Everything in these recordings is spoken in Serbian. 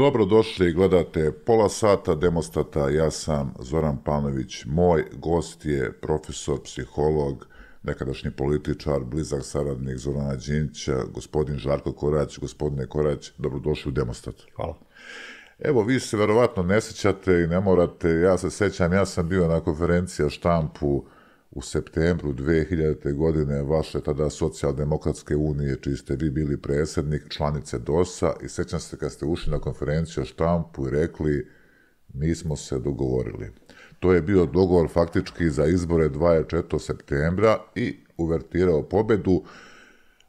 Dobro došli, gledate pola sata Demostata, ja sam Zoran Panović, moj gost je profesor, psiholog, nekadašnji političar, blizak saradnik Zorana Đinća, gospodin Žarko Korać, gospodine Korać, dobrodošli u Demostat. Hvala. Evo, vi se verovatno ne sećate i ne morate, ja se sećam, ja sam bio na konferenciji štampu u septembru 2000. godine vaše tada socijaldemokratske unije, čiji ste vi bili predsjednik, članice DOS-a i sećam se kad ste ušli na konferenciju o štampu i rekli mi smo se dogovorili. To je bio dogovor faktički za izbore 24. septembra i uvertirao pobedu.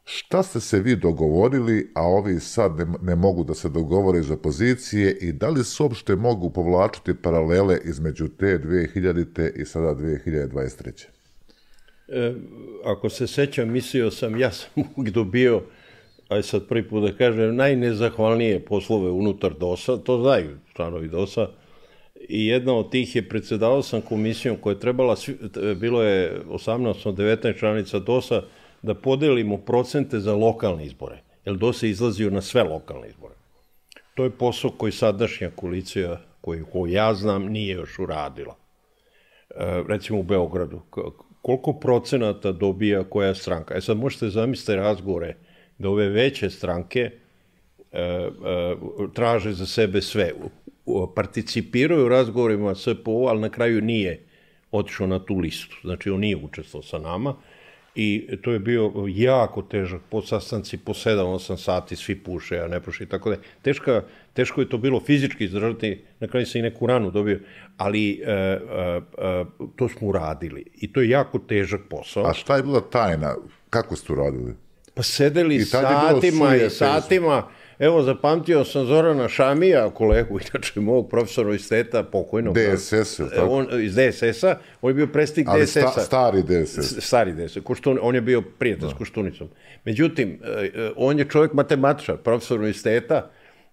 Šta ste se vi dogovorili, a ovi sad ne, ne mogu da se dogovore iz opozicije i da li se uopšte mogu povlačiti paralele između te 2000. i sada 2023. E, ako se sećam, mislio sam, ja sam dobio, aj sad prvi put da kažem, najnezahvalnije poslove unutar DOS-a, to znaju članovi DOS-a, i jedna od tih je predsedavao sam komisijom koja je trebala, bilo je 18 19 članica DOS-a, da podelimo procente za lokalne izbore, jer DOS je izlazio na sve lokalne izbore. To je posao koji sadašnja koalicija, koju, koju ja znam, nije još uradila. E, recimo u Beogradu, koliko procenata dobija koja stranka. E sad možete zamisliti razgovore da ove veće stranke e, e, traže za sebe sve. Participiraju u razgovorima SPO, ali na kraju nije otišao na tu listu. Znači, on nije učestvovao sa nama i to je bio jako težak po sastanci, po 7-8 sati, svi puše, a ne puše i tako da. Teška, teško je to bilo fizički izdržati, na kraju se i neku ranu dobio, ali e, e, e, to smo uradili i to je jako težak posao. A šta je bila tajna? Kako ste uradili? Pa sedeli satima i satima, Evo, zapamtio sam Zorana Šamija, kolegu, inače mog profesora universiteta, pokojnog. DSS, ili tako? On, iz DSS-a, on je bio predstavnik DSS-a. Ali sta, stari DSS. Stari DSS, Koštun, on je bio prijatelj s Koštunicom. Međutim, e, e, on je čovjek matematičar, profesor universiteta,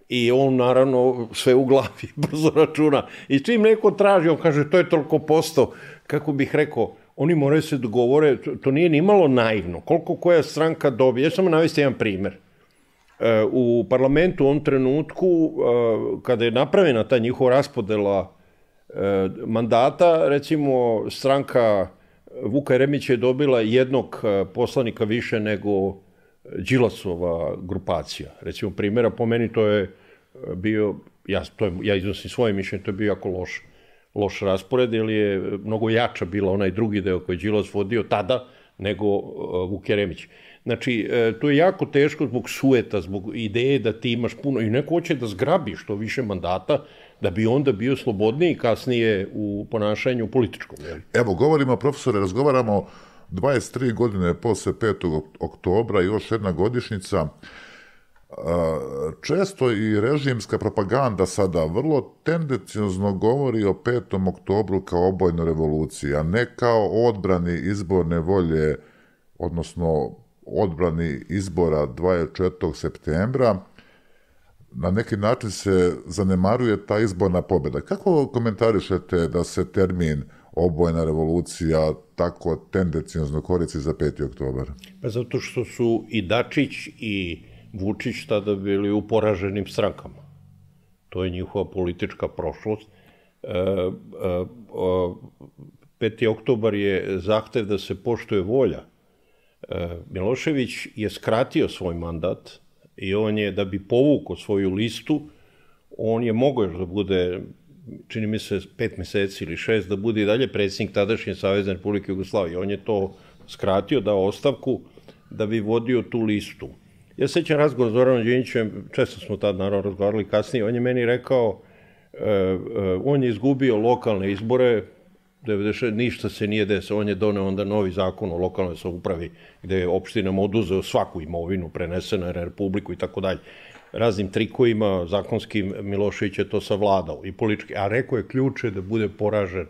i on naravno sve u glavi brzo računa. I čim neko traži, on kaže, to je toliko posto, kako bih rekao, oni moraju se dogovore, to, to nije ni malo naivno. Koliko koja stranka dobije, ja samo navesti jedan primer – u parlamentu u ovom trenutku, kada je napravljena ta njihova raspodela e, mandata, recimo stranka Vuka Jeremića je dobila jednog e, poslanika više nego Đilasova grupacija. Recimo, primjera, po meni to je bio, ja, to je, ja iznosim svoje mišljenje, to je bio jako loš, loš raspored, jer je mnogo jača bila onaj drugi deo koji je Đilas vodio tada nego Vuk Jeremić. Znači, e, to je jako teško zbog sueta, zbog ideje da ti imaš puno, i neko hoće da zgrabi što više mandata, da bi onda bio slobodniji kasnije u ponašanju političkom. Jel? Evo, govorimo, profesore, razgovaramo 23 godine posle 5. oktobra, još jedna godišnjica, Često i režimska propaganda sada vrlo tendencijozno govori o 5. oktobru kao obojnoj revoluciji, a ne kao odbrani izborne volje, odnosno odbrani izbora 24. septembra, na neki način se zanemaruje ta izborna pobjeda. Kako komentarišete da se termin obojna revolucija tako tendencijozno koristi za 5. oktobar? Pa zato što su i Dačić i Vučić tada bili u poraženim strankama. To je njihova politička prošlost. E, e, 5. oktobar je zahtev da se poštuje volja E, Milošević je skratio svoj mandat i on je, da bi povukao svoju listu, on je mogao još da bude, čini mi se, pet meseci ili šest, da bude i dalje predsjednik tadašnje Savezne Republike Jugoslavije. On je to skratio, dao ostavku, da bi vodio tu listu. Ja sećam razgovor s Zoranom Đinićem, često smo tad naravno razgovarali kasnije, on je meni rekao, e, e, on je izgubio lokalne izbore, 96, ništa se nije desilo, on je doneo onda novi zakon o lokalnoj samoupravi gde je opštinama oduzeo svaku imovinu, prenesena na republiku i tako dalje. Raznim trikovima zakonskim Milošević je to savladao i politički, a rekao je ključe da bude poražen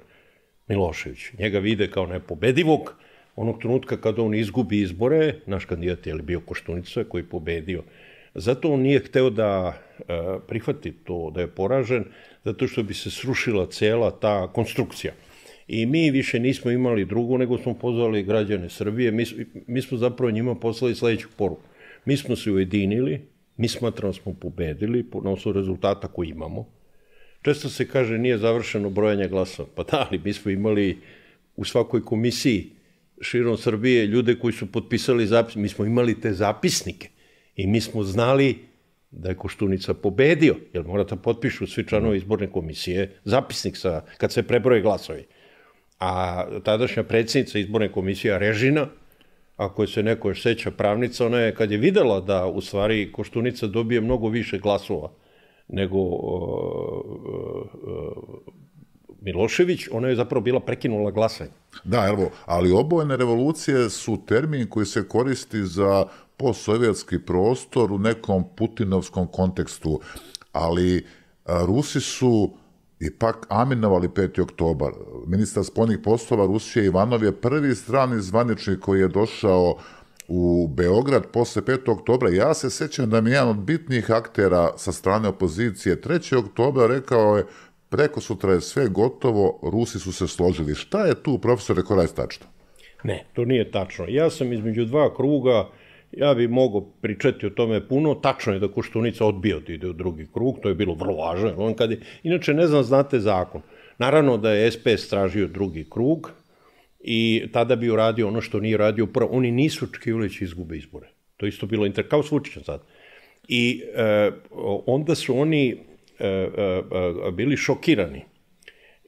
Milošević. Njega vide kao nepobedivog, onog trenutka kada on izgubi izbore, naš kandidat je bio Koštunica koji je pobedio, zato on nije hteo da e, prihvati to da je poražen, zato što bi se srušila cela ta konstrukcija. I mi više nismo imali drugo, nego smo pozvali građane Srbije. Mi, mi smo zapravo njima poslali sledeću poruku. Mi smo se ujedinili, Mi smatramo da smo pobedili na osnovu rezultata koji imamo. Često se kaže nije završeno brojanje glasova. Pa da, ali mi smo imali u svakoj komisiji širom Srbije ljude koji su potpisali zapis. Mi smo imali te zapisnike i mi smo znali da je Koštunica pobedio, jer mora da potpišu svi članovi izborne komisije zapisnik sa, kad se prebroje glasovi. A tadašnja predsjednica izborne komisije Režina, ako se neko još seća pravnica, ona je kad je videla da u stvari Koštunica dobije mnogo više glasova nego Milošević, ona je zapravo bila prekinula glasanje. Da, evo, ali obojene revolucije su termin koji se koristi za postsovjetski prostor u nekom putinovskom kontekstu, ali Rusi su ipak aminovali 5. oktobar. Ministar spoljnih poslova Rusije Ivanov je prvi strani zvaničnik koji je došao u Beograd posle 5. oktobra. Ja se sećam da mi jedan od bitnih aktera sa strane opozicije 3. oktobra rekao je preko sutra je sve gotovo, Rusi su se složili. Šta je tu, profesore Korajs, tačno? Ne, to nije tačno. Ja sam između dva kruga, ja bi mogao pričati o tome puno, tačno je da Koštunica odbio da ide u drugi krug, to je bilo vrlo važno. On kad je, inače, ne znam, znate zakon. Naravno da je SPS tražio drugi krug i tada bi uradio ono što nije radio prvo. Oni nisu očekivali da izgube izbore. To isto bilo inter... kao s sad. I e, onda su oni e, e, e, bili šokirani.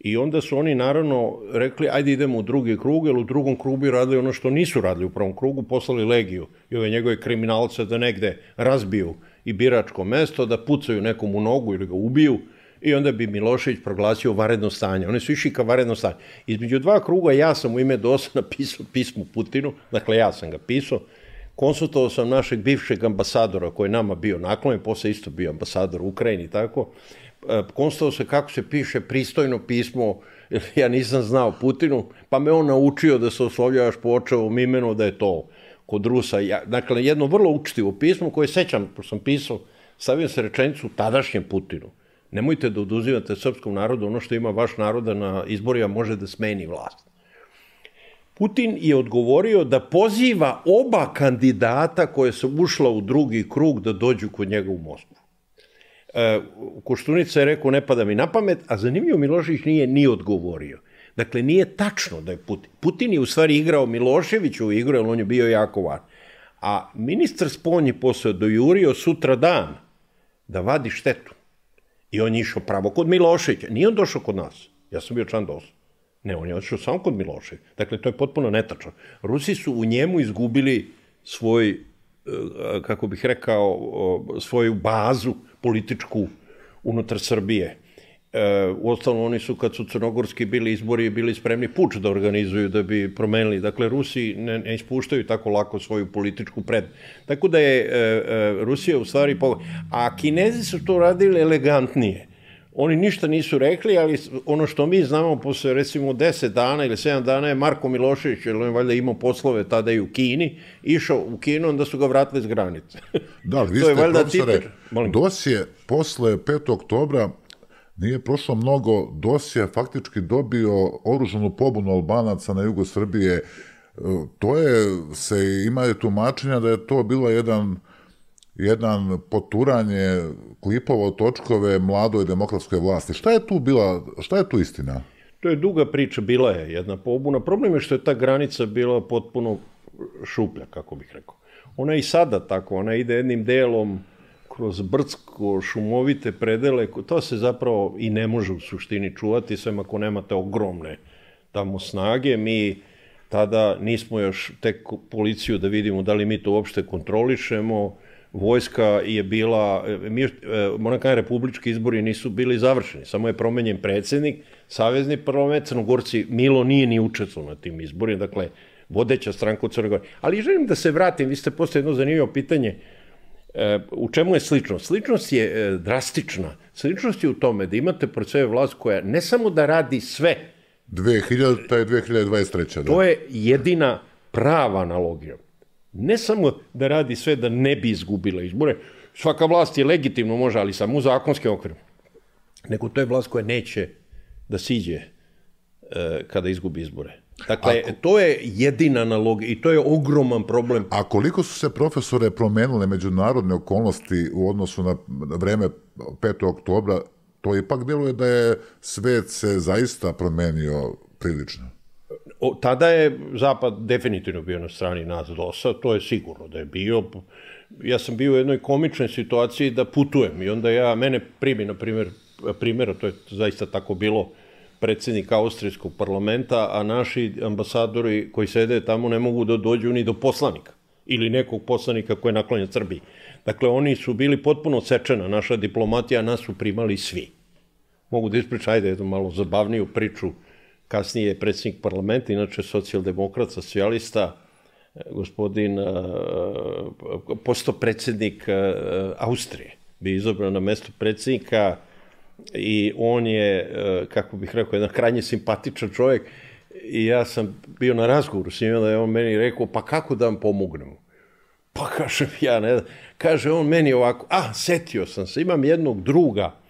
I onda su oni naravno rekli, ajde idemo u drugi krug, jer u drugom krugu radili ono što nisu radili u prvom krugu, poslali legiju i ove njegove kriminalce da negde razbiju i biračko mesto, da pucaju nekom u nogu ili ga ubiju, i onda bi Milošević proglasio varedno stanje. Oni su išli ka varedno stanje. Između dva kruga ja sam u ime DOS napisao pismo Putinu, dakle ja sam ga pisao, konsultovao sam našeg bivšeg ambasadora koji je nama bio naklonjen, posle isto bio ambasador u Ukrajini, tako, e, konsultovao se kako se piše pristojno pismo, ja nisam znao Putinu, pa me on naučio da se oslovljavaš po očevom imenu, da je to kod Rusa. Ja, dakle, jedno vrlo učitivo pismo koje sećam, pošto sam pisao, stavio se rečenicu tadašnjem Putinu. Nemojte da oduzimate srpskom narodu ono što ima vaš naroda na izborima može da smeni vlast. Putin je odgovorio da poziva oba kandidata koje su ušla u drugi krug da dođu kod njega u Moskvu. Koštunica je rekao ne pada mi na pamet, a zanimljivo Milošević nije ni odgovorio. Dakle, nije tačno da je Putin. Putin je u stvari igrao Miloševiću igru, jer on je bio jako van. A ministar spolnji posle dojurio sutra dan da vadi štetu. I on je išao pravo kod Miloševića. Nije on došao kod nas. Ja sam bio član DOS. Ne, on je otišao samo kod Miloševića. Dakle, to je potpuno netačno. Rusi su u njemu izgubili svoj, kako bih rekao, svoju bazu političku unutar Srbije. E, uostalom, oni su, kad su crnogorski bili izbori, bili spremni puč da organizuju da bi promenili. Dakle, Rusi ne, ne ispuštaju tako lako svoju političku pred. Tako da je e, e, Rusija u stvari... Po... A Kinezi su to radili elegantnije. Oni ništa nisu rekli, ali ono što mi znamo posle recimo 10 dana ili 7 dana je Marko Milošević, jer on je valjda imao poslove tada i u Kini, išao u Kinu, onda su ga vratili s granice. Da, ali vi ste, profesore, dosje posle 5. oktobra Nije prošlo mnogo, DOS je faktički dobio oružanu pobunu Albanaca na jugu Srbije. E, to je, se imaju tumačenja da je to bilo jedan jedan poturanje klipova od točkove mladoj demokratskoj vlasti. Šta je tu bila, šta je tu istina? To je duga priča, bila je jedna pobuna. Problem je što je ta granica bila potpuno šuplja, kako bih rekao. Ona je i sada tako, ona ide jednim delom kroz brdsko šumovite predele, to se zapravo i ne može u suštini čuvati, sve ako nemate ogromne tamo snage. Mi tada nismo još tek policiju da vidimo da li mi to uopšte kontrolišemo, vojska je bila, mi, e, moram kada republički izbori nisu bili završeni, samo je promenjen predsednik, savezni parlament, Crnogorci, Milo nije ni učestvo na tim izborima, dakle, vodeća stranka u Crnogori. Ali želim da se vratim, vi ste postoje jedno zanimljivo pitanje, E, u čemu je sličnost? Sličnost je e, drastična. Sličnost je u tome da imate pred sebe vlast koja ne samo da radi sve. 2000. i 2023. Da. To je jedina prava analogija. Ne samo da radi sve da ne bi izgubila izbore, svaka vlast je legitimno može, ali samo u zakonskim okviru. Nego to je vlast koja neće da siđe e, kada izgubi izbore. Dakle, Ako... to je jedina analogija i to je ogroman problem. A koliko su se profesore promenile međunarodne okolnosti u odnosu na vreme 5. oktobra, to ipak je da je svet se zaista promenio prilično. O, tada je Zapad definitivno bio na strani nas dosa, to je sigurno da je bio. Ja sam bio u jednoj komičnoj situaciji da putujem i onda ja, mene primi, na primjer, primjera, to je zaista tako bilo, predsednik Austrijskog parlamenta, a naši ambasadori koji sede tamo ne mogu da dođu ni do poslanika ili nekog poslanika koji je naklonjen Srbiji. Dakle, oni su bili potpuno sečena, naša diplomatija, nas su primali svi. Mogu da ispričam, ajde, jednu malo zabavniju priču. Kasnije je predsednik parlamenta, inače socijaldemokrat, socijalista, gospodin, posto predsednik Austrije. Bi izobran na mesto predsednika i on je, e, kako bih rekao, jedan krajnje simpatičan čovjek i ja sam bio na razgovoru s njim, da je on meni rekao, pa kako da vam pomognem? Pa kažem, ja ne. Kaže on meni ovako, a, setio sam se, imam jednog druga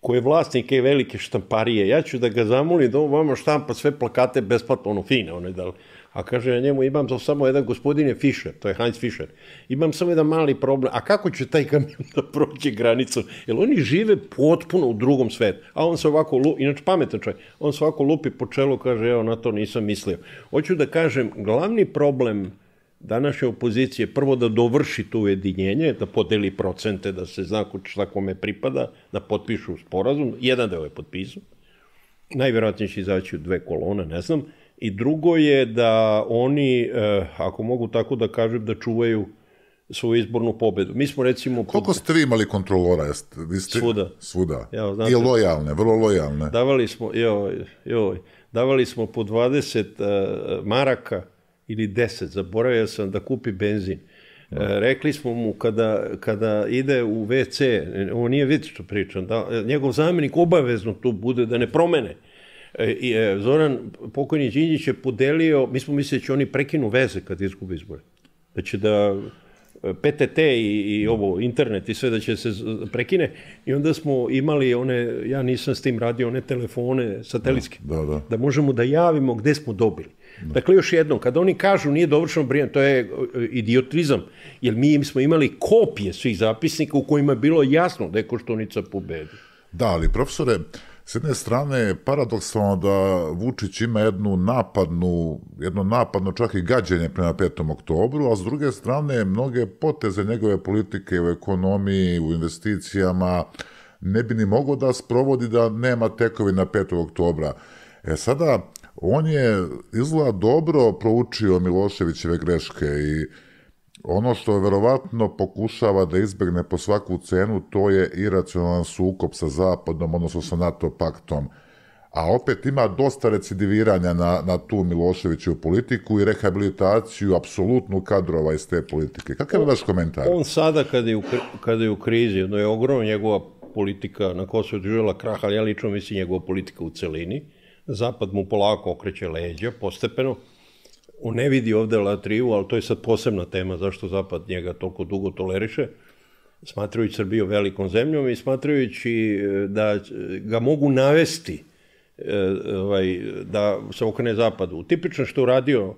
koji je vlasnik je velike štamparije, ja ću da ga zamolim da on vama štampa sve plakate besplatno, ono fine, one da A kaže, ja njemu imam samo jedan gospodin je Fischer, to je Heinz Fischer. Imam samo jedan mali problem, a kako će taj kamion da prođe granicu? Jer oni žive potpuno u drugom svetu. A on se ovako, inače pametan čovjek, on se ovako lupi po čelu, kaže, evo, na to nisam mislio. Hoću da kažem, glavni problem današnje opozicije prvo da dovrši to ujedinjenje, da podeli procente, da se zna šta kome pripada, da potpišu sporazum. Jedan deo je potpisao. Najverovatnije će izaći u dve kolone, ne znam I drugo je da oni, eh, ako mogu tako da kažem, da čuvaju svoju izbornu pobedu. Mi smo recimo... Koliko ste vi imali kontrolora? Jeste, vi ste, svuda. Svuda. Ja, znate, I lojalne, vrlo lojalne. Davali smo, joj, joj, davali smo po 20 uh, eh, maraka ili 10, zaboravio sam da kupi benzin. Da. E, rekli smo mu kada, kada ide u WC, ovo nije vid što pričam, da, njegov zamjenik obavezno tu bude da ne promene. E, I, e, Zoran, pokojni Đinđić je podelio, mi smo mislili da će oni prekinu veze kad izgube izbore. Da će da e, PTT i, i ovo, internet i sve da će se prekine i onda smo imali one, ja nisam s tim radio, one telefone satelitske, da, da, da. da možemo da javimo gde smo dobili. Da. Dakle, još jednom, kada oni kažu nije dovršeno brijanje, to je idiotizam, jer mi smo imali kopije svih zapisnika u kojima je bilo jasno da je Koštunica pobedi. Da, ali profesore, S jedne strane je paradoksalno da Vučić ima jednu napadnu, jedno napadno čak i gađenje prema 5. oktobru, a s druge strane mnoge poteze njegove politike u ekonomiji, u investicijama, ne bi ni mogo da sprovodi da nema tekovi na 5. oktobra. E sada, on je izgleda dobro proučio Miloševićeve greške i Ono što verovatno pokušava da izbegne po svaku cenu, to je iracionalan sukop sa Zapadom, odnosno sa NATO paktom. A opet ima dosta recidiviranja na, na tu Miloševićevu politiku i rehabilitaciju apsolutnu kadrova iz te politike. Kakav je vaš komentar? On sada kada je u, kada je u krizi, no je ogromna njegova politika na Kosovo doživjela krah, ali ja lično mislim njegova politika u celini. Zapad mu polako okreće leđa, postepeno on ne vidi ovde Latriju, ali to je sad posebna tema zašto Zapad njega toliko dugo toleriše, smatrajući Srbiju velikom zemljom i smatrajući e, da ga mogu navesti e, ovaj, da se okrene Zapadu. Tipično što uradio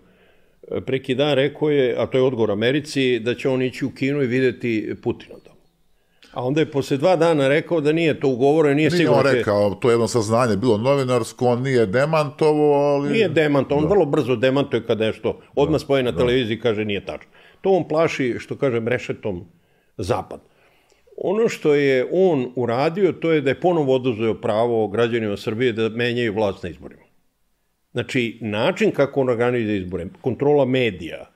e, preki dan rekao je, a to je odgovor Americi, da će on ići u Kinu i videti Putina tamo. A onda je posle dva dana rekao da nije to ugovoreno, nije, nije sigurno... Nije on rekao, to je jedno saznanje, bilo novinarsko, on nije demantovo, ali... Nije demantovo, on da. vrlo brzo demantuje kad nešto odmah da. spoje na da. televiziji i kaže nije tačno. To on plaši, što kažem, rešetom zapad. Ono što je on uradio, to je da je ponovo oduzeo pravo građanima Srbije da menjaju vlast na izborima. Znači, način kako on organizuje izbore, kontrola medija,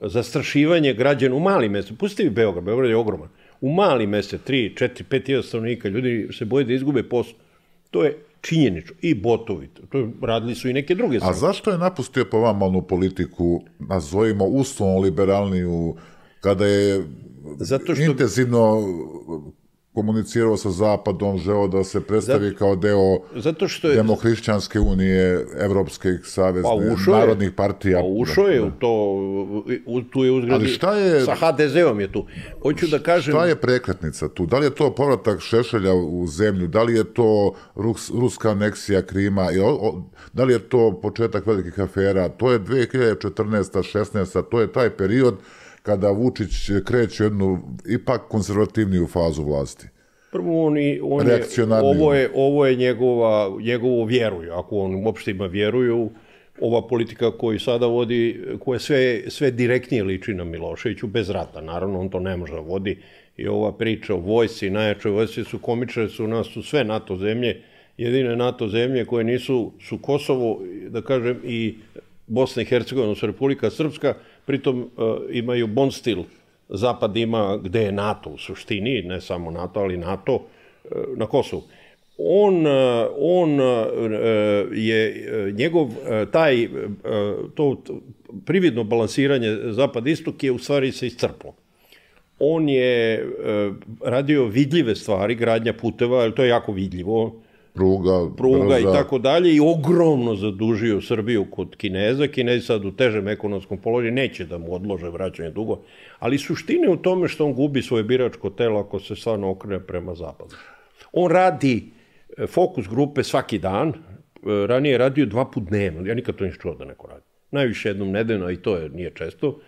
zastrašivanje građana u malim mestima, pustite Beograd, Beograd je ogroman, u mali meste, 3, 4, 5 hiljada stanovnika, ljudi se boje da izgube posao. To je činjenično. I botovi. To radili su i neke druge strane. A zašto je napustio po vam malnu politiku, nazovimo uslovno liberalniju, kada je Zato što... intenzivno komunicirao sa Zapadom, žeo da se predstavi zato, kao deo zato što je, Demohrišćanske unije, Evropskih saveza, pa narodnih partija. Pa ušao je u to, u, tu je uzgradi, Ali šta je, sa HDZ-om je tu. Hoću da kažem... Šta je prekretnica tu? Da li je to povratak Šešelja u zemlju? Da li je to Rus, ruska aneksija Krima? I o, o, da li je to početak velikih afera? To je 2014. 16. To je taj period kada Vučić kreće jednu ipak konzervativniju fazu vlasti? Prvo, on, i, on je, ovo je, ovo je njegova, njegovo vjeruju, ako on uopšte ima vjeruju, ova politika koju sada vodi, koja sve, sve direktnije liči na Miloševiću, bez rata, naravno, on to ne može da vodi. I ova priča o vojsi, najjačoj vojsi su komičare, su nas su sve NATO zemlje, jedine NATO zemlje koje nisu, su Kosovo, da kažem, i Bosna i Hercegovina, su Republika Srpska, pritom uh, imaju bond stil. Zapad ima gde je NATO u suštini, ne samo NATO, ali NATO uh, na Kosovu. On, uh, on je, njegov, taj, to prividno balansiranje zapad-istok je u stvari se iscrplo. On je radio vidljive stvari, gradnja puteva, to je jako vidljivo, pruga, pruga brza. i tako dalje i ogromno zadužio Srbiju kod Kineza. Kinezi sad u težem ekonomskom položaju neće da mu odlože vraćanje dugo, ali suština je u tome što on gubi svoje biračko telo ako se stvarno okrene prema zapadu. On radi e, fokus grupe svaki dan, e, ranije je radio dva put dnevno, ja nikad to nisam čuo da neko radi. Najviše jednom nedeljno, i to je, nije često,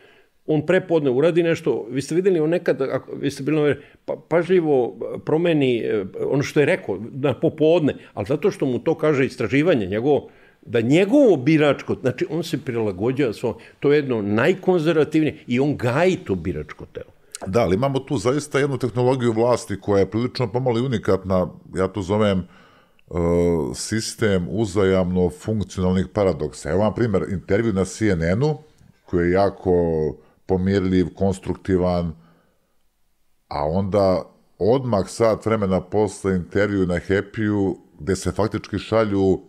on prepodne uradi nešto, vi ste videli, on nekad, ako, vi ste bili pa, pažljivo promeni eh, ono što je rekao na popodne, ali zato što mu to kaže istraživanje njegovo, da njegovo biračko, znači on se prilagođava svom, to je jedno najkonzervativnije i on gaji to biračko telo. Da, ali imamo tu zaista jednu tehnologiju vlasti koja je prilično pomalo unikatna, ja to zovem uh, sistem uzajamno funkcionalnih paradoksa. Evo vam primjer, intervju na CNN-u, koji je jako pomirljiv, konstruktivan, a onda odmah sat vremena posle intervju na Happy-u, gde se faktički šalju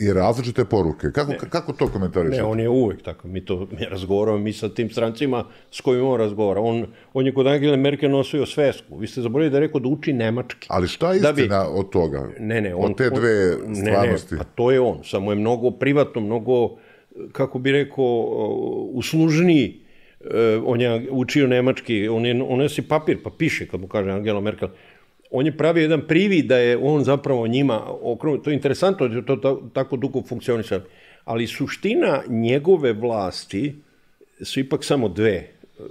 i različite poruke. Kako, ne, kako to komentariš? Ne, on je uvek tako. Mi to mi razgovaramo, mi sa tim strancima s kojim on razgovara. On, on je kod Angela Merkel nosio svesku. Vi ste zaboravili da je rekao da uči nemački. Ali šta je istina da bi, od toga? Ne, ne. On, od te dve on, stvarnosti? Ne, ne, pa to je on. Samo je mnogo privatno, mnogo, kako bi rekao, uslužniji on je učio nemački, on je, on nosi papir, pa piše, kad mu kaže Angela Merkel, on je pravio jedan privid da je on zapravo njima okrenut. To je interesantno da je to tako dugo funkcionisalo. Ali suština njegove vlasti su ipak samo dve eh,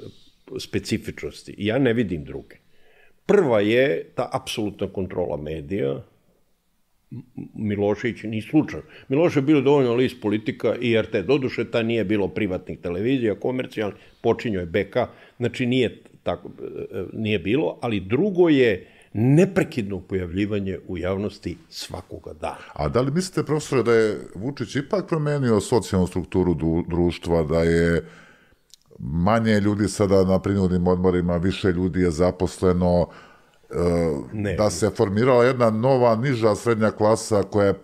specifičnosti. Ja ne vidim druge. Prva je ta apsolutna kontrola medija, Milošević ni slučajno. Milošević je bilo dovoljno list politika i RT. Doduše, ta nije bilo privatnih televizija, komercijalni, počinio je BK, znači nije, tako, nije bilo, ali drugo je neprekidno pojavljivanje u javnosti svakoga dana. A da li mislite, profesore, da je Vučić ipak promenio socijalnu strukturu društva, da je manje ljudi sada na prinudnim odmorima, više ljudi je zaposleno, ne. da se formirala jedna nova niža srednja klasa koja je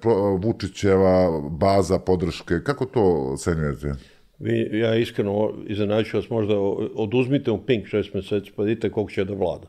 Vučićeva baza podrške. Kako to ocenjujete? Vi, ja iskreno iznenaću vas možda oduzmite u Pink šest meseci pa vidite koliko će da vlada.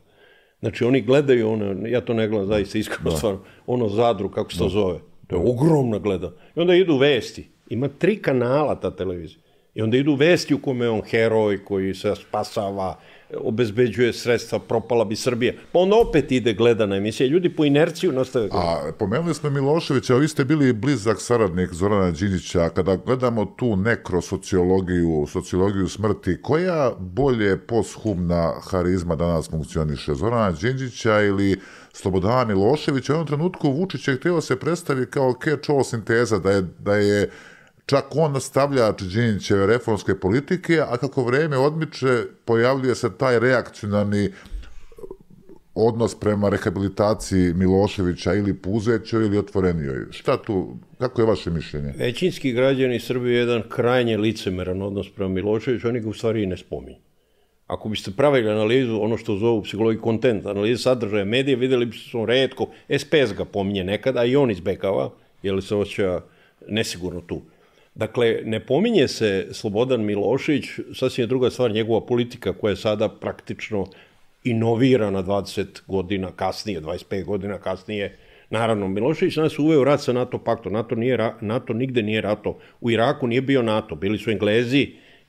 Znači oni gledaju ono, ja to ne gledam zaista iskreno da. stvarno, ono zadru kako se to da. zove. To je ogromna gleda. I onda idu vesti. Ima tri kanala ta televizija. I onda idu vesti u kome je on heroj koji se spasava, obezbeđuje sredstva, propala bi Srbija. Pa onda opet ide gledana emisija. Ljudi po inerciju nastave gledati. A pomenuli smo Miloševića, vi ste bili blizak saradnik Zorana Đinjića. Kada gledamo tu nekrosociologiju, sociologiju smrti, koja bolje poshumna harizma danas funkcioniše? Zorana Đinđića ili Slobodana Miloševića? U jednom trenutku Vučić je htio da se predstavi kao catch-all sinteza, da je, da je Čak on nastavlja Čeđinićeve reformske politike, a kako vreme odmiče, pojavljuje se taj reakcionarni odnos prema rehabilitaciji Miloševića ili Puzećoj ili otvorenijoj. Šta tu, kako je vaše mišljenje? Većinski građani Srbije je jedan krajnje licemeran odnos prema Miloševiću, oni ga u stvari i ne spominju. Ako biste pravili analizu, ono što zovu psihologiji kontent, analizu sadržaja medije, videli biste su redko, SPS ga pominje nekada, a i on izbekava, jer se osjeća nesigurno tu. Dakle, ne pominje se Slobodan Milošević, sasvim je druga stvar njegova politika koja je sada praktično inovirana 20 godina kasnije, 25 godina kasnije. Naravno, Milošević nas uveo rat sa NATO paktom. NATO, nije, NATO nigde nije rato. U Iraku nije bio NATO, bili su Englezi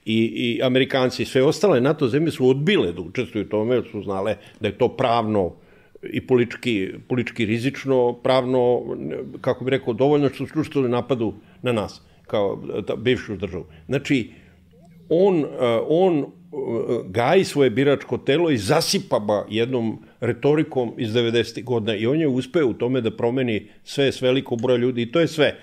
i, i Amerikanci. Sve ostale NATO zemlje su odbile da učestvuju u tome, jer su znale da je to pravno i politički, politički rizično, pravno, kako bi rekao, dovoljno što su učestvovali napadu na nas, kao ta, bivšu državu. Znači, on, on gaji svoje biračko telo i zasipa ba jednom retorikom iz 90. godina i on je uspeo u tome da promeni sve s veliko broja ljudi i to je sve.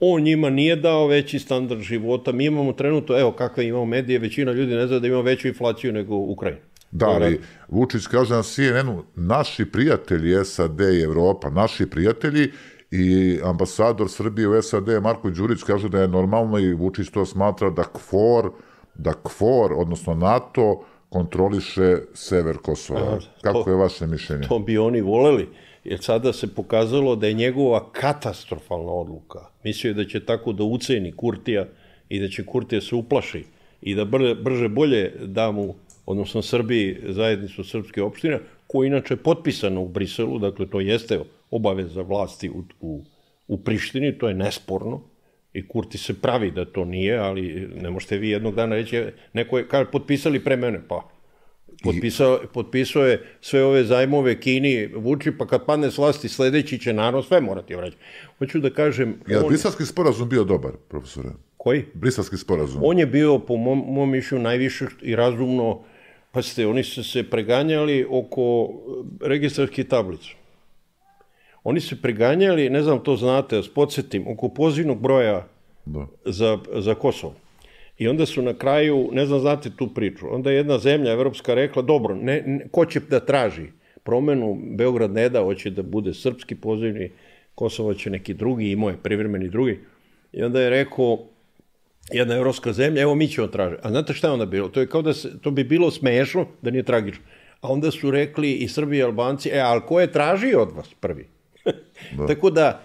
On njima nije dao veći standard života. Mi imamo trenutno, evo kakve imamo medije, većina ljudi ne zna da imamo veću inflaciju nego Ukrajina. Da, ali Vučić kaže na CNN-u, naši prijatelji SAD i Evropa, naši prijatelji i ambasador Srbije u SAD Marko Đurić kaže da je normalno i Vučić to smatra da KFOR, da KFOR, odnosno NATO, kontroliše sever Kosova. Aha, Kako to, je vaše mišljenje? To bi oni voleli, jer sada se pokazalo da je njegova katastrofalna odluka. Mislio je da će tako da uceni Kurtija i da će Kurtija se uplaši i da brže, brže bolje da mu, odnosno Srbiji, zajednicu srpske opštine, koja inače potpisana u Briselu, dakle to jeste obaveza vlasti u, u, u Prištini, to je nesporno, I Kurti se pravi da to nije, ali ne možete vi jednog dana reći, neko je, kaže, potpisali pre mene, pa Potpisao, potpisao je sve ove zajmove Kini, Vuči, pa kad padne s vlasti sledeći će naravno sve morati vraćati. Hoću da kažem... Je li on... brisalski sporazum bio dobar, profesore? Koji? Brisalski sporazum. On je bio, po mom, mom mišlju, najviše i razumno, pa ste, oni su se preganjali oko registarskih tablica. Oni su preganjali, ne znam to znate, da podsjetim, oko pozivnog broja da. za, za Kosovo. I onda su na kraju, ne znam znate tu priču, onda je jedna zemlja evropska rekla, dobro, ne, ne, ko će da traži promenu, Beograd ne da, hoće da bude srpski pozivni, Kosovo će neki drugi, imao je privremeni drugi. I onda je rekao, jedna evropska zemlja, evo mi ćemo tražiti. A znate šta je onda bilo? To, je kao da se, to bi bilo smešno, da nije tragično. A onda su rekli i Srbi i Albanci, e, ali ko je tražio od vas prvi? da. Tako da,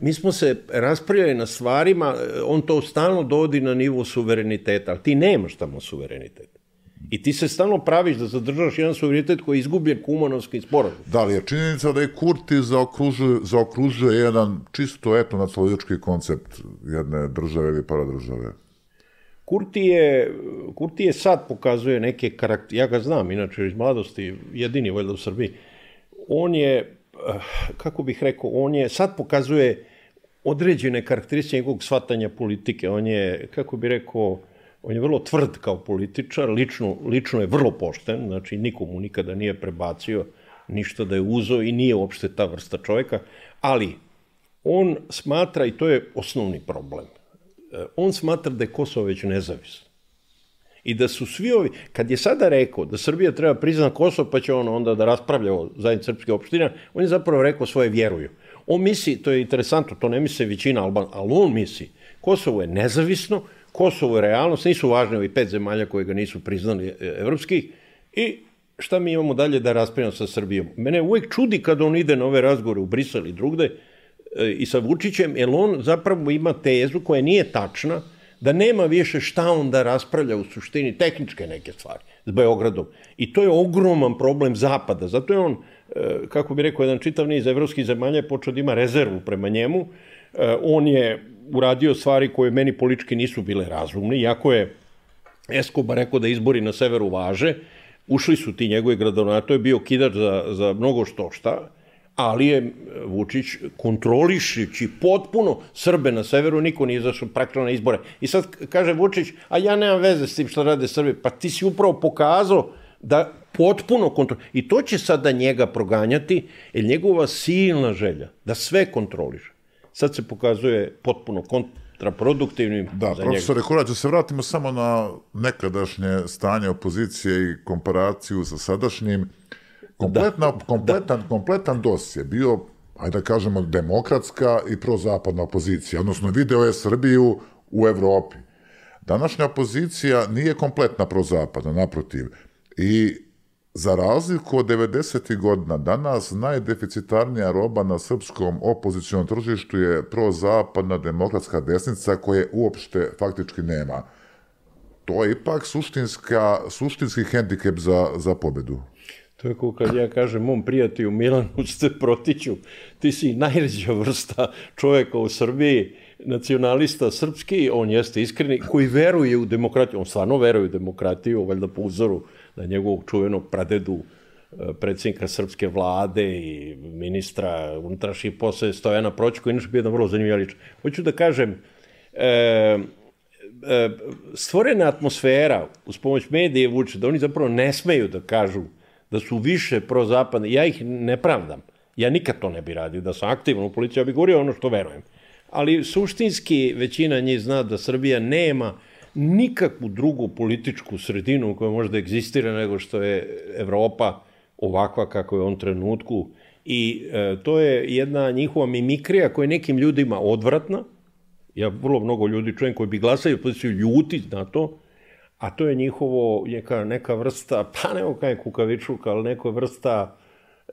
mi smo se raspravljali na stvarima, on to stalno dovodi na nivo suvereniteta, ali ti nemaš tamo suverenitet. I ti se stalno praviš da zadržaš jedan suverenitet koji je izgubljen kumanovski sporazum. Da li je činjenica da je Kurti zaokružuje, zaokružuje jedan čisto etno-nacionalistički koncept jedne države ili paradržave? Kurti je, Kurti je sad pokazuje neke karakter, ja ga znam, inače iz mladosti, jedini valjda u Srbiji, on je Eh, kako bih rekao, on je, sad pokazuje određene karakteristike njegovog shvatanja politike. On je, kako bih rekao, on je vrlo tvrd kao političar, lično, lično je vrlo pošten, znači nikomu nikada nije prebacio ništa da je uzo i nije uopšte ta vrsta čoveka, ali on smatra, i to je osnovni problem, eh, on smatra da je Kosovo već nezavisno. I da su svi ovi, kad je sada rekao da Srbija treba priznat Kosovo, pa će on onda da raspravlja o zajednici srpske opština, on je zapravo rekao svoje vjeruju. On misli, to je interesantno, to ne misli većina Alban, ali on misli, Kosovo je nezavisno, Kosovo je realnost, nisu važni ovi pet zemalja koje ga nisu priznali e, evropskih i šta mi imamo dalje da raspravljamo sa Srbijom. Mene uvek čudi kad on ide na ove razgovore u Brisel i drugde e, i sa Vučićem, jer on zapravo ima tezu koja nije tačna, da nema više šta on da raspravlja u suštini tehničke neke stvari s Beogradom. I to je ogroman problem Zapada. Zato je on, e, kako bi rekao, jedan čitav niz evropskih zemalja počeo da ima rezervu prema njemu. E, on je uradio stvari koje meni politički nisu bile razumne, iako je Escobar rekao da izbori na severu važe, ušli su ti njegovi gradonatori, to je bio kidač za, za mnogo što šta, ali je e, Vučić kontrolišući potpuno Srbe na severu, niko nije zašao praktično na izbore. I sad kaže Vučić, a ja nemam veze s tim što rade Srbi, pa ti si upravo pokazao da potpuno kontrol... I to će sada njega proganjati, jer njegova silna želja da sve kontroliše, sad se pokazuje potpuno kontraproduktivnim da, za profesore Korać, da se vratimo samo na nekadašnje stanje opozicije i komparaciju sa sadašnjim. Kompletna, da. kompletan, da. kompletan DOS je bio, ajde da kažemo, demokratska i prozapadna opozicija, odnosno video je Srbiju u Evropi. Današnja opozicija nije kompletna prozapadna, naprotiv. I za razliku od 90. godina, danas najdeficitarnija roba na srpskom opozicijnom tržištu je prozapadna demokratska desnica koje uopšte faktički nema. To je ipak suštinska, suštinski hendikep za, za pobedu. To je kao kad ja kažem mom prijatelju Milanu ste protiću, ti si najređa vrsta čoveka u Srbiji, nacionalista srpski, on jeste iskreni, koji veruje u demokratiju, on stvarno veruje u demokratiju, valjda po uzoru na njegovog čuvenog pradedu e, predsjednika srpske vlade i ministra unutrašnjih posle Stojana Proć, koji je inače bio jedan vrlo zanimljiv lič. Hoću da kažem, e, e, stvorena atmosfera uz pomoć medije vuče da oni zapravo ne smeju da kažu da su više prozapadni. Ja ih ne pravdam. Ja nikad to ne bi radio. Da sam aktivan u policiji, ja bih govorio ono što verujem. Ali suštinski većina njih zna da Srbija nema nikakvu drugu političku sredinu koja može da egzistira nego što je Evropa ovakva kako je on trenutku. I e, to je jedna njihova mimikrija koja je nekim ljudima odvratna. Ja vrlo mnogo ljudi čujem koji bi glasaju poziciju ljuti na to, a to je njihovo neka, neka vrsta, pa ne kaj kukavičuka, ali neka vrsta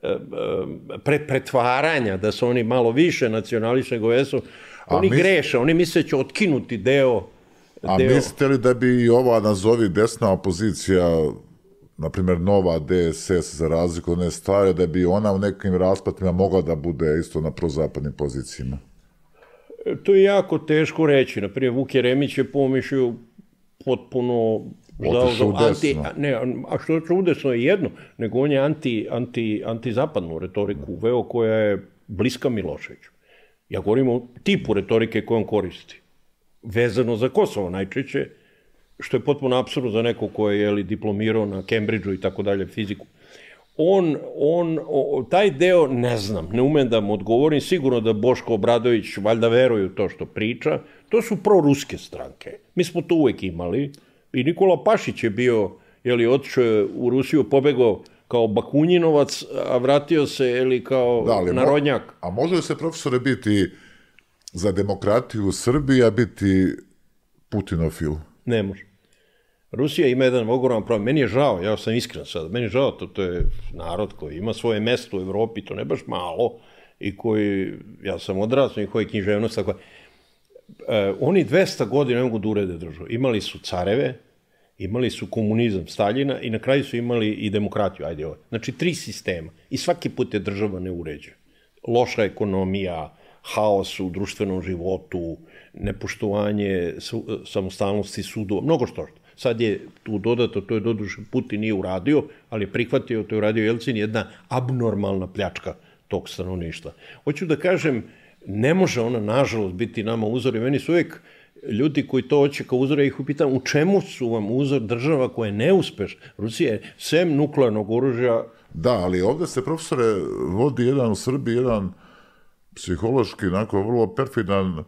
e, e, pre, pretvaranja, da su oni malo više nacionalisti nego jesu. Oni mis... greše, oni misle će otkinuti deo A deo... mislite li da bi i ova nazovi desna opozicija, na primjer nova DSS za razliku od one stvari, da bi ona u nekim raspatima mogla da bude isto na prozapadnim pozicijama? To je jako teško reći. Naprimjer, Vuk Jeremić je pomišljio potpuno Otišao anti, ne, a što je udesno je jedno, nego on je anti, anti, antizapadnu retoriku uveo koja je bliska Miloševiću. Ja govorim o tipu retorike koju on koristi. Vezano za Kosovo najčešće, što je potpuno absurdo za neko ko je jeli, diplomirao na Cambridgeu i tako dalje fiziku. On, on, o, taj deo ne znam, ne umem da mu odgovorim, sigurno da Boško Obradović valjda veruje u to što priča, to su proruske stranke. Mi smo to uvek imali i Nikola Pašić je bio, jeli, otišao u Rusiju, pobegao kao Bakunjinovac, a vratio se, jeli, kao da, ali narodnjak. Mo, a može li se, profesore, biti za demokratiju u Srbiji, a biti Putinofil? Ne može. Rusija ima jedan ogroman problem. Meni je žao, ja sam iskren sad, meni je žao, to, to je narod koji ima svoje mesto u Evropi, to ne baš malo, i koji, ja sam odrasno i koji književnost, tako e, oni 200 godina ne mogu da urede državu. Imali su careve, imali su komunizam Staljina i na kraju su imali i demokratiju, ajde ovo. Znači, tri sistema. I svaki put je država ne uređa. Loša ekonomija, haos u društvenom životu, nepoštovanje samostalnosti sudova, mnogo što što. Sad je tu dodato, to je doduše Putin nije uradio, ali prihvatio, to je uradio Jelcin, jedna abnormalna pljačka tog stanovništva. Hoću da kažem, ne može ona, nažalost, biti nama uzor i meni su uvijek ljudi koji to hoće kao uzor, ja ih upitam u čemu su vam uzor država koja je neuspeš. Rusija je sem nuklearnog oružja... Da, ali ovde se, profesore, vodi jedan u Srbiji, jedan psihološki, onako, vrlo perfidan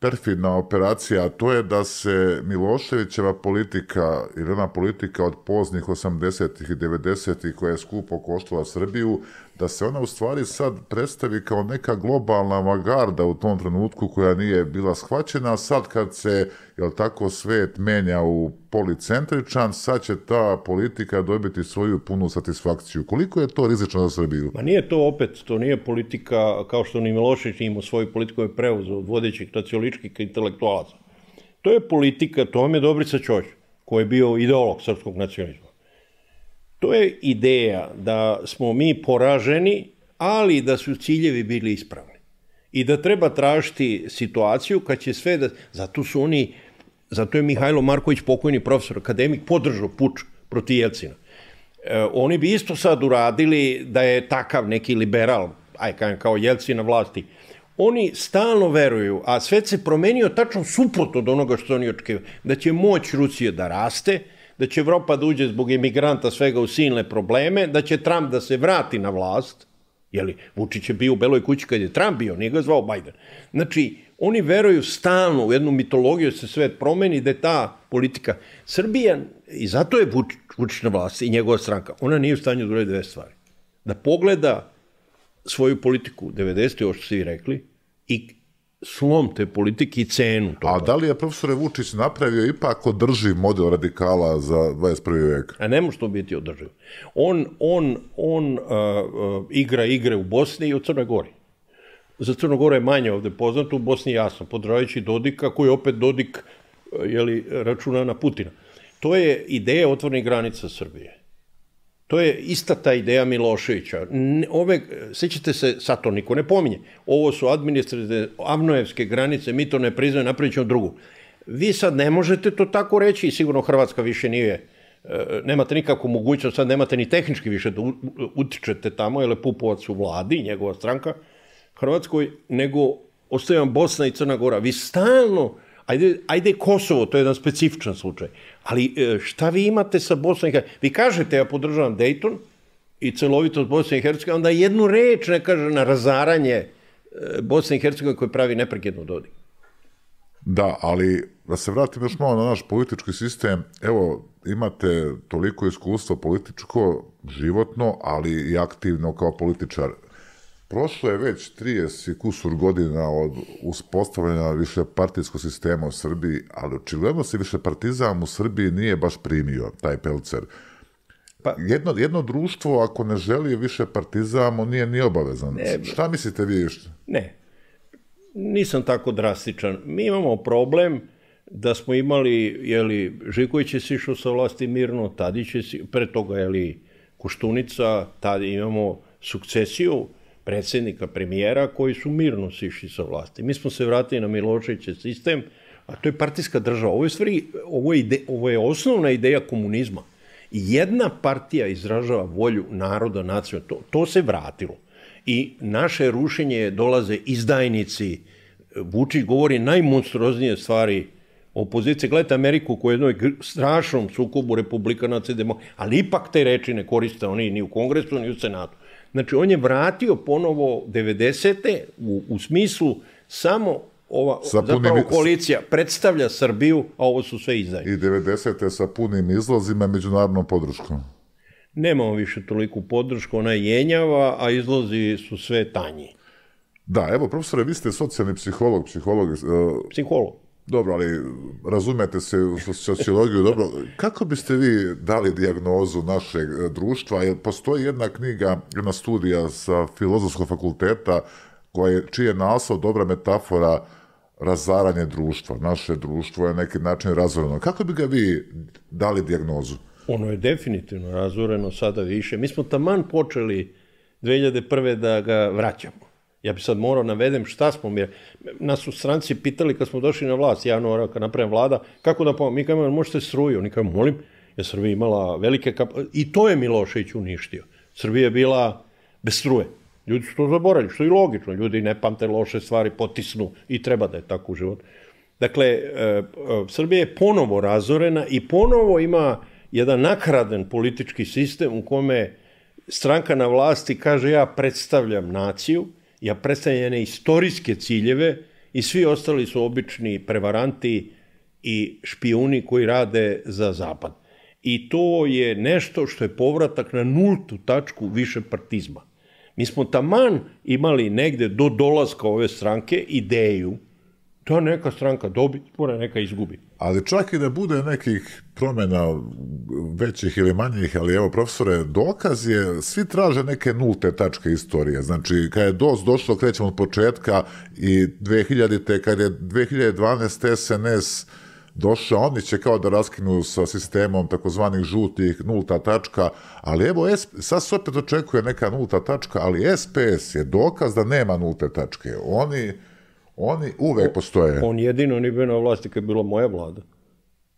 perfidna operacija, a to je da se Miloševićeva politika, ili ona politika od poznih 80. i 90. koja je skupo koštala Srbiju, da se ona u stvari sad predstavi kao neka globalna avagarda u tom trenutku koja nije bila shvaćena, a sad kad se, jel tako, svet menja u policentričan, sad će ta politika dobiti svoju punu satisfakciju. Koliko je to rizično za Srbiju? Ma nije to opet, to nije politika, kao što ni Milošević imao svoju politiku je preuzeo od vodećih nacionaličkih intelektualaca. To je politika, to vam je Dobrica Ćoć, koji je bio ideolog srpskog nacionalizma. To je ideja da smo mi poraženi, ali da su ciljevi bili ispravni. I da treba tražiti situaciju kad će sve da... Zato su oni... Zato je Mihajlo Marković, pokojni profesor, akademik, podržao puč protiv Jelcina. E, oni bi isto sad uradili da je takav neki liberal, aj kao Jelcin na vlasti. Oni stalno veruju, a svet se promenio tačno suprot od onoga što oni očekivaju, da će moć Rusije da raste, da će Evropa da uđe zbog emigranta svega u silne probleme, da će Trump da se vrati na vlast, jeli, Vučić je bio u Beloj kući kad je Trump bio, nije ga zvao Biden. Znači, oni veruju stalno u jednu mitologiju da se svet promeni, da je ta politika. Srbija, i zato je Vučić, Vučić na vlasti i njegova stranka, ona nije u stanju da dve stvari. Da pogleda svoju politiku 90. ovo što ste vi rekli i slom te politike i cenu toga. A da li je profesore Vučić napravio ipak održiv model radikala za 21. vek? A ne može to biti održiv. On, on, on uh, uh, igra igre u Bosni i u Crnoj Gori. Za Crnogoru je manje ovde poznato, u Bosni jasno, podravajući Dodika, koji opet Dodik uh, jeli, računa na Putina. To je ideja otvornih granica Srbije. To je ista ta ideja Miloševića. Ove, sećate se, sad to niko ne pominje, ovo su administrativne avnojevske granice, mi to ne priznaju, napravit ćemo drugu. Vi sad ne možete to tako reći i sigurno Hrvatska više nije, e, nemate nikakvu mogućnost, sad nemate ni tehnički više da utičete tamo, jer je Pupovac u vladi, njegova stranka, Hrvatskoj, nego ostaje vam Bosna i Crna Gora. Vi stalno, ajde, ajde Kosovo, to je jedan specifičan slučaj, ali e, šta vi imate sa Bosnom i Hercegovinom? Vi kažete, ja podržavam Dayton i celovitost Bosne i Hercegovine, onda jednu reč ne kaže na razaranje e, Bosne i Hercegovine koje pravi neprekidno Dodik. Da, ali da se vratim još malo na naš politički sistem, evo, imate toliko iskustva političko, životno, ali i aktivno kao političar. Prošlo je već 30 kusur godina od uspostavljanja više partijskog sistema u Srbiji, ali očigledno se više partizam u Srbiji nije baš primio, taj pelcer. Pa, jedno, jedno društvo, ako ne želi više partizam, on nije ni obavezan. Ne, Šta mislite vi? Ne, nisam tako drastičan. Mi imamo problem da smo imali, jeli, Žiković je sišao sa vlasti mirno, Tadić je, pre toga, jeli, Koštunica, tada imamo sukcesiju, predsednika, premijera, koji su mirno sišli sa vlasti. Mi smo se vratili na Miloševićev sistem, a to je partijska država. Ovo je, stvari, ovo je, ide, ovo je osnovna ideja komunizma. Jedna partija izražava volju naroda, nacionalno. To, to se vratilo. I naše rušenje dolaze izdajnici. Vučić govori najmonstruoznije stvari opozicije. Gledajte Ameriku koja je jednoj strašnom sukobu republikanaca i demokrata, ali ipak te reči ne koriste oni ni u kongresu, ni u senatu. Znači, on je vratio ponovo 90. u, u smislu samo ova sa zapravo punim, koalicija predstavlja Srbiju, a ovo su sve izdaj. I 90. sa punim izlazima međunarodnom podrškom. Nemamo više toliku podršku, ona je jenjava, a izlazi su sve tanji. Da, evo, profesore, vi ste socijalni psiholog, psiholog. Uh, psiholog. Dobro, ali razumete se u sociologiju, dobro. Kako biste vi dali dijagnozu našeg e, društva? Jer postoji jedna knjiga, jedna studija sa filozofskog fakulteta koja je, čiji je naslov dobra metafora razaranje društva. Naše društvo je neki način razoreno. Kako bi ga vi dali dijagnozu? Ono je definitivno razoreno sada više. Mi smo taman počeli 2001. da ga vraćamo. Ja bi sad morao navedem šta smo mi. Nas su stranci pitali kad smo došli na vlast, javno kad napravim vlada, kako da pomoći? Mi kažemo, možete struju. Oni kažemo, molim, je Srbija imala velike kap... I to je Milošević uništio. Srbija je bila bez struje. Ljudi su to zaboravili, što je logično. Ljudi ne pamte loše stvari, potisnu i treba da je tako u životu. Dakle, e, e, Srbija je ponovo razorena i ponovo ima jedan nakraden politički sistem u kome stranka na vlasti kaže ja predstavljam naciju, ja predstavljam jedne istorijske ciljeve i svi ostali su obični prevaranti i špijuni koji rade za Zapad. I to je nešto što je povratak na nultu tačku više partizma. Mi smo taman imali negde do dolaska ove stranke ideju da neka stranka dobi, mora neka izgubi. Ali čak i da bude nekih promjena većih ili manjih, ali evo profesore, dokaz je, svi traže neke nulte tačke istorije. Znači, kad je DOS došlo, krećemo od početka i 2000-te, kad je 2012 SNS došao, oni će kao da raskinu sa sistemom takozvanih žutih nulta tačka, ali evo, sad se opet očekuje neka nulta tačka, ali SPS je dokaz da nema nulte tačke. Oni Oni uvek postoje. On jedino nije bio na vlasti kad je bila moja vlada.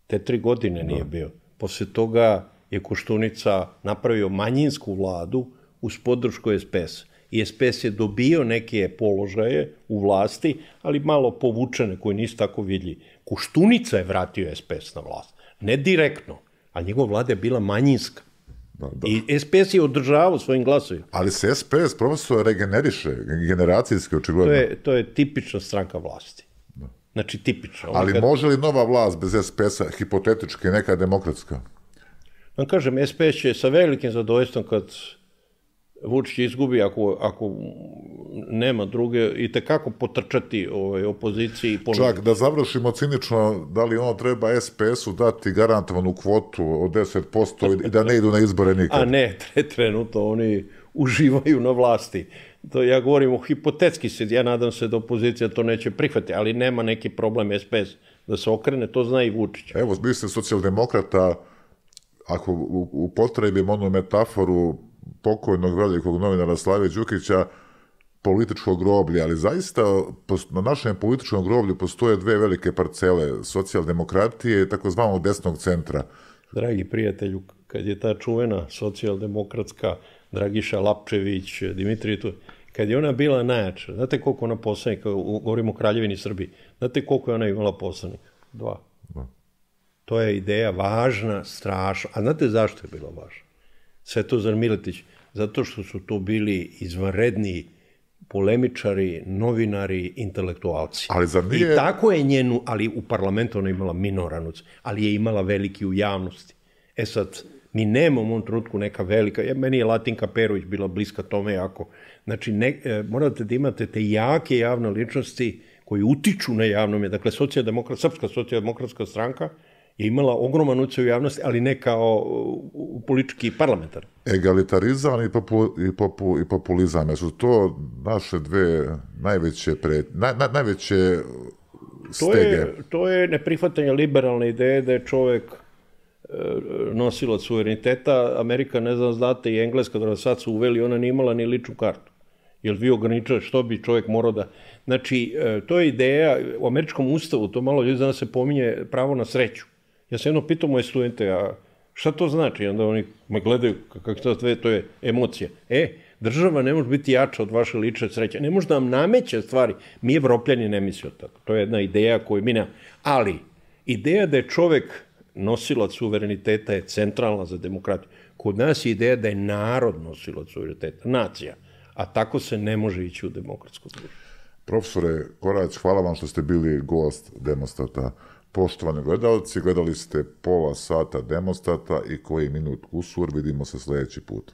Te tri godine nije da. bio. Posle toga je Koštunica napravio manjinsku vladu uz podršku SPS. I SPS je dobio neke položaje u vlasti, ali malo povučene, koji nisu tako vidljivi. Koštunica je vratio SPS na vlast. Ne direktno, a njegova vlada je bila manjinska. Da, da. I SPS je održavao svojim glasovima. Ali se SPS profesor regeneriše, generacijski očigledno. To je, to je tipična stranka vlasti. Da. Znači, tipično. Ali kad... može li nova vlast bez SPS-a, hipotetički, neka demokratska? Vam kažem, SPS će sa velikim zadovoljstvom kad Vučić izgubi ako, ako nema druge i te kako potrčati ovaj, opoziciji. Ponovno. Čak da završimo cinično, da li ono treba SPS-u dati garantovanu kvotu od 10% i da ne idu na izbore nikad? A ne, tre, trenutno oni uživaju na vlasti. To ja govorim o hipotetski se, ja nadam se da opozicija to neće prihvatiti, ali nema neki problem SPS da se okrene, to zna i Vučić. Evo, vi ste socijaldemokrata, ako upotrebimo onu metaforu pokojnog velikog novinara Slave Đukića, političkog groblja, ali zaista na našem političkom groblju postoje dve velike parcele, socijaldemokratije i takozvanog desnog centra. Dragi prijatelju, kad je ta čuvena socijaldemokratska Dragiša Lapčević, Dimitrij tu, kad je ona bila najjača, znate koliko ona poslanika, govorimo o Kraljevini Srbiji, znate koliko je ona imala poslanika? Dva. Da. To je ideja važna, strašna. A znate zašto je bila važna? Svetozar Miletić, zato što su to bili izvanredni polemičari, novinari, intelektualci. Ali za nije... I tako je njenu, ali u parlamentu ona imala minoranuc, ali je imala veliki u javnosti. E sad, mi nemamo u ovom trenutku neka velika, ja, meni je Latinka Perović bila bliska tome jako. Znači, ne, e, morate da imate te jake javne ličnosti koji utiču na javnom, dakle, socijaldemokrat, srpska socijaldemokratska stranka, je imala ogroman uce u javnosti, ali ne kao politički parlamentar. Egalitarizam i, popu, i, popu, i populizam, su to naše dve najveće, pre, na, na, najveće stege? To je, to je neprihvatanje liberalne ideje da je čovek e, nosilac suvereniteta. Amerika, ne znam, znate, i Engleska, da sad su uveli, ona nije imala ni ličnu kartu. Jer vi ograničate što bi čovjek morao da... Znači, e, to je ideja, u američkom ustavu, to malo ljudi danas se pominje pravo na sreću. Ja se jedno pitam moje studente, a šta to znači? Onda oni me gledaju kako to sve, to je emocija. E, država ne može biti jača od vaše lične sreće. Ne može da vam nameće stvari. Mi evropljani ne mislimo tako. To je jedna ideja koju mi ne... Ali, ideja da je čovek nosilac suvereniteta je centralna za demokratiju. Kod nas je ideja da je narod nosilac suvereniteta, nacija. A tako se ne može ići u demokratsku društvo. Profesore Korać, hvala vam što ste bili gost demonstrata Poštovani gledalci, gledali ste pola sata demonstrata i koji minut kusur, vidimo se sledeći put.